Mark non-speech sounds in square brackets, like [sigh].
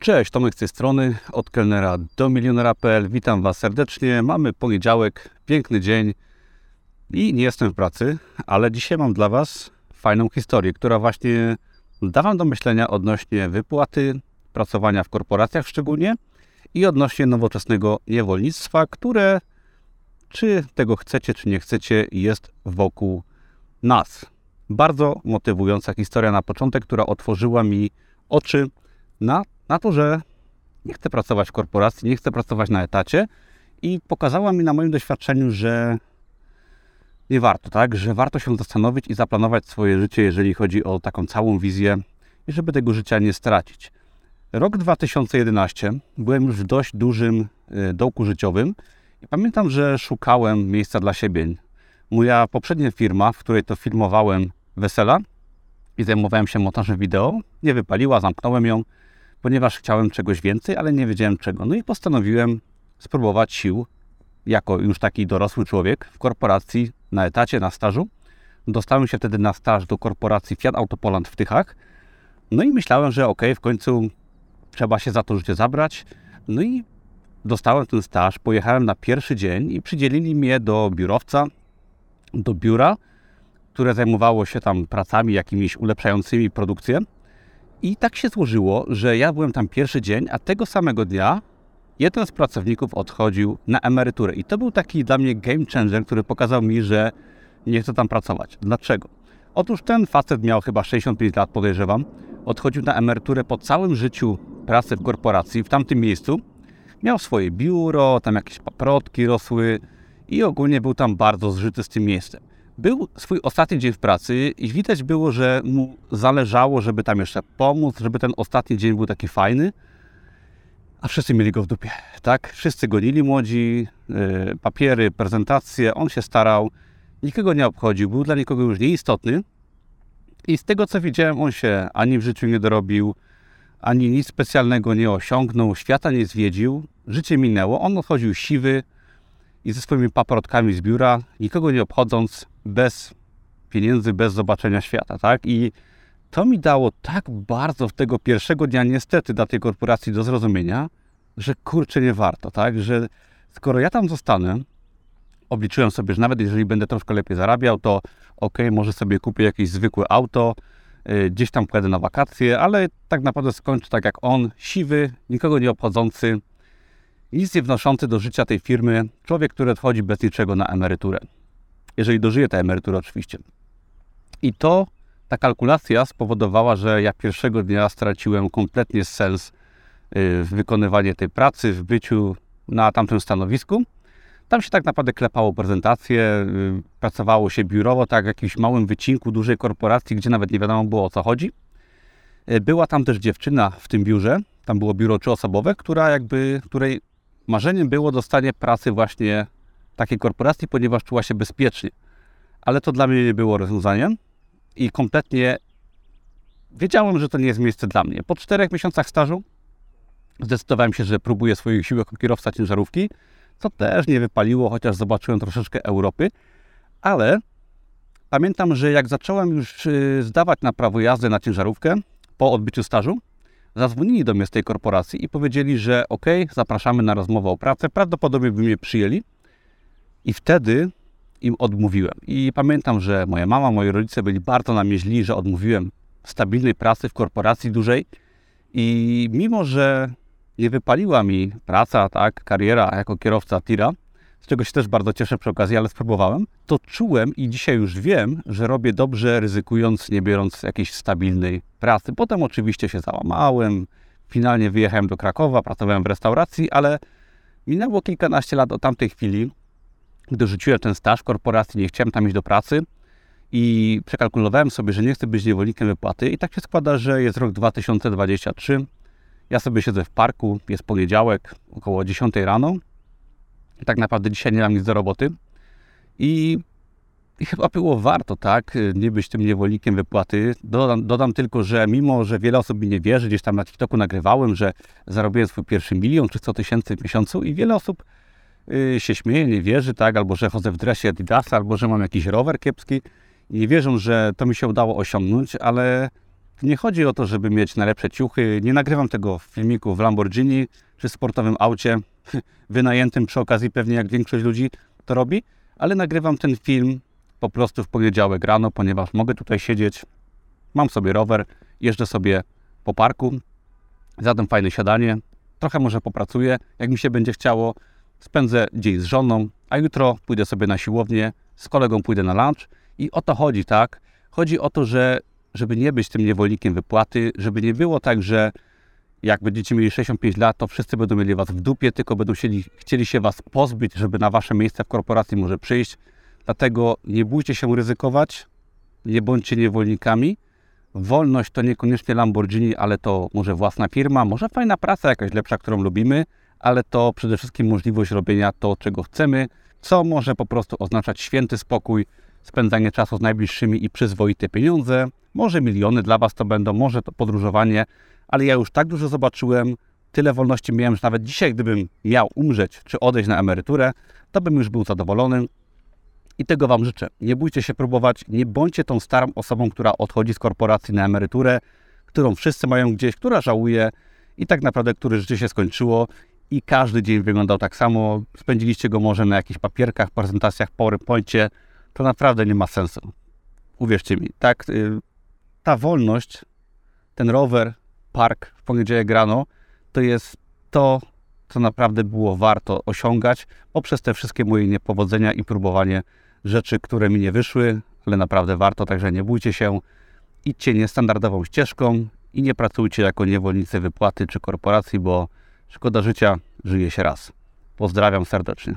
Cześć, Tomek z tej strony, od kelnera do milionera.pl. Witam Was serdecznie. Mamy poniedziałek, piękny dzień i nie jestem w pracy, ale dzisiaj mam dla Was fajną historię, która właśnie da Wam do myślenia odnośnie wypłaty, pracowania w korporacjach szczególnie i odnośnie nowoczesnego niewolnictwa, które, czy tego chcecie, czy nie chcecie, jest wokół nas. Bardzo motywująca historia na początek, która otworzyła mi oczy na na to, że nie chcę pracować w korporacji, nie chcę pracować na etacie i pokazała mi na moim doświadczeniu, że nie warto, tak? Że warto się zastanowić i zaplanować swoje życie, jeżeli chodzi o taką całą wizję i żeby tego życia nie stracić. Rok 2011 byłem już w dość dużym e, dołku życiowym i pamiętam, że szukałem miejsca dla siebie. Moja poprzednia firma, w której to filmowałem wesela i zajmowałem się montażem wideo, nie wypaliła, zamknąłem ją ponieważ chciałem czegoś więcej, ale nie wiedziałem czego. No i postanowiłem spróbować sił jako już taki dorosły człowiek w korporacji na etacie, na stażu. Dostałem się wtedy na staż do korporacji Fiat Autopoland w Tychach. No i myślałem, że ok, w końcu trzeba się za to życie zabrać. No i dostałem ten staż, pojechałem na pierwszy dzień i przydzielili mnie do biurowca, do biura, które zajmowało się tam pracami jakimiś ulepszającymi produkcję. I tak się złożyło, że ja byłem tam pierwszy dzień, a tego samego dnia jeden z pracowników odchodził na emeryturę. I to był taki dla mnie game changer, który pokazał mi, że nie chcę tam pracować. Dlaczego? Otóż ten facet miał chyba 65 lat, podejrzewam. Odchodził na emeryturę po całym życiu pracy w korporacji, w tamtym miejscu. Miał swoje biuro, tam jakieś paprotki rosły i ogólnie był tam bardzo zżyty z tym miejscem. Był swój ostatni dzień w pracy i widać było, że mu zależało, żeby tam jeszcze pomóc, żeby ten ostatni dzień był taki fajny, a wszyscy mieli go w dupie, tak? Wszyscy gonili młodzi, yy, papiery, prezentacje, on się starał, nikogo nie obchodził, był dla nikogo już nieistotny. I z tego co widziałem, on się ani w życiu nie dorobił, ani nic specjalnego nie osiągnął, świata nie zwiedził, życie minęło, on odchodził siwy i ze swoimi paprotkami z biura, nikogo nie obchodząc, bez pieniędzy, bez zobaczenia świata, tak? I to mi dało tak bardzo w tego pierwszego dnia niestety dla tej korporacji do zrozumienia, że kurczę nie warto, tak? Że skoro ja tam zostanę, obliczyłem sobie, że nawet jeżeli będę troszkę lepiej zarabiał, to ok, może sobie kupię jakieś zwykłe auto, yy, gdzieś tam pojadę na wakacje, ale tak naprawdę skończę tak jak on, siwy, nikogo nie obchodzący, nic nie wnoszący do życia tej firmy, człowiek, który odchodzi bez niczego na emeryturę jeżeli dożyję tę emeryturę oczywiście. I to, ta kalkulacja spowodowała, że ja pierwszego dnia straciłem kompletnie sens y, w wykonywaniu tej pracy, w byciu na tamtym stanowisku. Tam się tak naprawdę klepało prezentacje, y, pracowało się biurowo, tak w jakimś małym wycinku dużej korporacji, gdzie nawet nie wiadomo było o co chodzi. Y, była tam też dziewczyna w tym biurze, tam było biuro trzyosobowe, która jakby, której marzeniem było dostanie pracy właśnie takiej korporacji, ponieważ czuła się bezpiecznie. Ale to dla mnie nie było rozwiązaniem i kompletnie wiedziałem, że to nie jest miejsce dla mnie. Po czterech miesiącach stażu zdecydowałem się, że próbuję swoich sił jako kierowca ciężarówki, co też nie wypaliło, chociaż zobaczyłem troszeczkę Europy, ale pamiętam, że jak zacząłem już y, zdawać na prawo jazdy na ciężarówkę po odbyciu stażu, zadzwonili do mnie z tej korporacji i powiedzieli, że ok, zapraszamy na rozmowę o pracę, prawdopodobnie by mnie przyjęli, i wtedy im odmówiłem. I pamiętam, że moja mama, moi rodzice byli bardzo na mnie źli, że odmówiłem stabilnej pracy w korporacji dużej. I mimo, że nie wypaliła mi praca, tak, kariera jako kierowca tira, z czego się też bardzo cieszę przy okazji, ale spróbowałem, to czułem i dzisiaj już wiem, że robię dobrze, ryzykując, nie biorąc jakiejś stabilnej pracy. Potem oczywiście się załamałem, finalnie wyjechałem do Krakowa, pracowałem w restauracji, ale minęło kilkanaście lat od tamtej chwili, gdy rzuciłem ten staż w korporacji, nie chciałem tam iść do pracy i przekalkulowałem sobie, że nie chcę być niewolnikiem wypłaty i tak się składa, że jest rok 2023, ja sobie siedzę w parku, jest poniedziałek, około 10 rano tak naprawdę dzisiaj nie mam nic do roboty i, i chyba było warto, tak, nie być tym niewolnikiem wypłaty. Dodam, dodam tylko, że mimo, że wiele osób mi nie wierzy, gdzieś tam na TikToku nagrywałem, że zarobiłem swój pierwszy milion czy 100 tysięcy w miesiącu i wiele osób się śmieje, nie wierzy, tak, albo że chodzę w dresie Adidasa, albo że mam jakiś rower kiepski. Nie wierzą, że to mi się udało osiągnąć, ale nie chodzi o to, żeby mieć najlepsze ciuchy. Nie nagrywam tego w filmiku w Lamborghini czy sportowym aucie, [laughs] wynajętym przy okazji pewnie jak większość ludzi to robi, ale nagrywam ten film po prostu w poniedziałek rano, ponieważ mogę tutaj siedzieć, mam sobie rower, jeżdżę sobie po parku, zadam fajne siadanie, trochę może popracuję, jak mi się będzie chciało, spędzę dzień z żoną, a jutro pójdę sobie na siłownię, z kolegą pójdę na lunch i o to chodzi, tak? Chodzi o to, że żeby nie być tym niewolnikiem wypłaty, żeby nie było tak, że jak będziecie mieli 65 lat, to wszyscy będą mieli was w dupie, tylko będą chcieli, chcieli się was pozbyć, żeby na wasze miejsce w korporacji może przyjść. Dlatego nie bójcie się ryzykować, nie bądźcie niewolnikami. Wolność to niekoniecznie Lamborghini, ale to może własna firma, może fajna praca jakaś lepsza, którą lubimy, ale to przede wszystkim możliwość robienia to, czego chcemy, co może po prostu oznaczać święty spokój, spędzanie czasu z najbliższymi i przyzwoite pieniądze. Może miliony dla Was to będą, może to podróżowanie, ale ja już tak dużo zobaczyłem, tyle wolności miałem, że nawet dzisiaj, gdybym miał umrzeć czy odejść na emeryturę, to bym już był zadowolony. I tego Wam życzę. Nie bójcie się próbować, nie bądźcie tą starą osobą, która odchodzi z korporacji na emeryturę, którą wszyscy mają gdzieś, która żałuje i tak naprawdę, które życie się skończyło i każdy dzień wyglądał tak samo. Spędziliście go może na jakichś papierkach, prezentacjach, PowerPoincie. To naprawdę nie ma sensu. Uwierzcie mi, tak, y, ta wolność, ten rower, park w poniedziałek rano, to jest to, co naprawdę było warto osiągać poprzez te wszystkie moje niepowodzenia i próbowanie rzeczy, które mi nie wyszły, ale naprawdę warto, także nie bójcie się, idźcie niestandardową ścieżką i nie pracujcie jako niewolnicy wypłaty czy korporacji, bo szkoda życia, żyje się raz. Pozdrawiam serdecznie.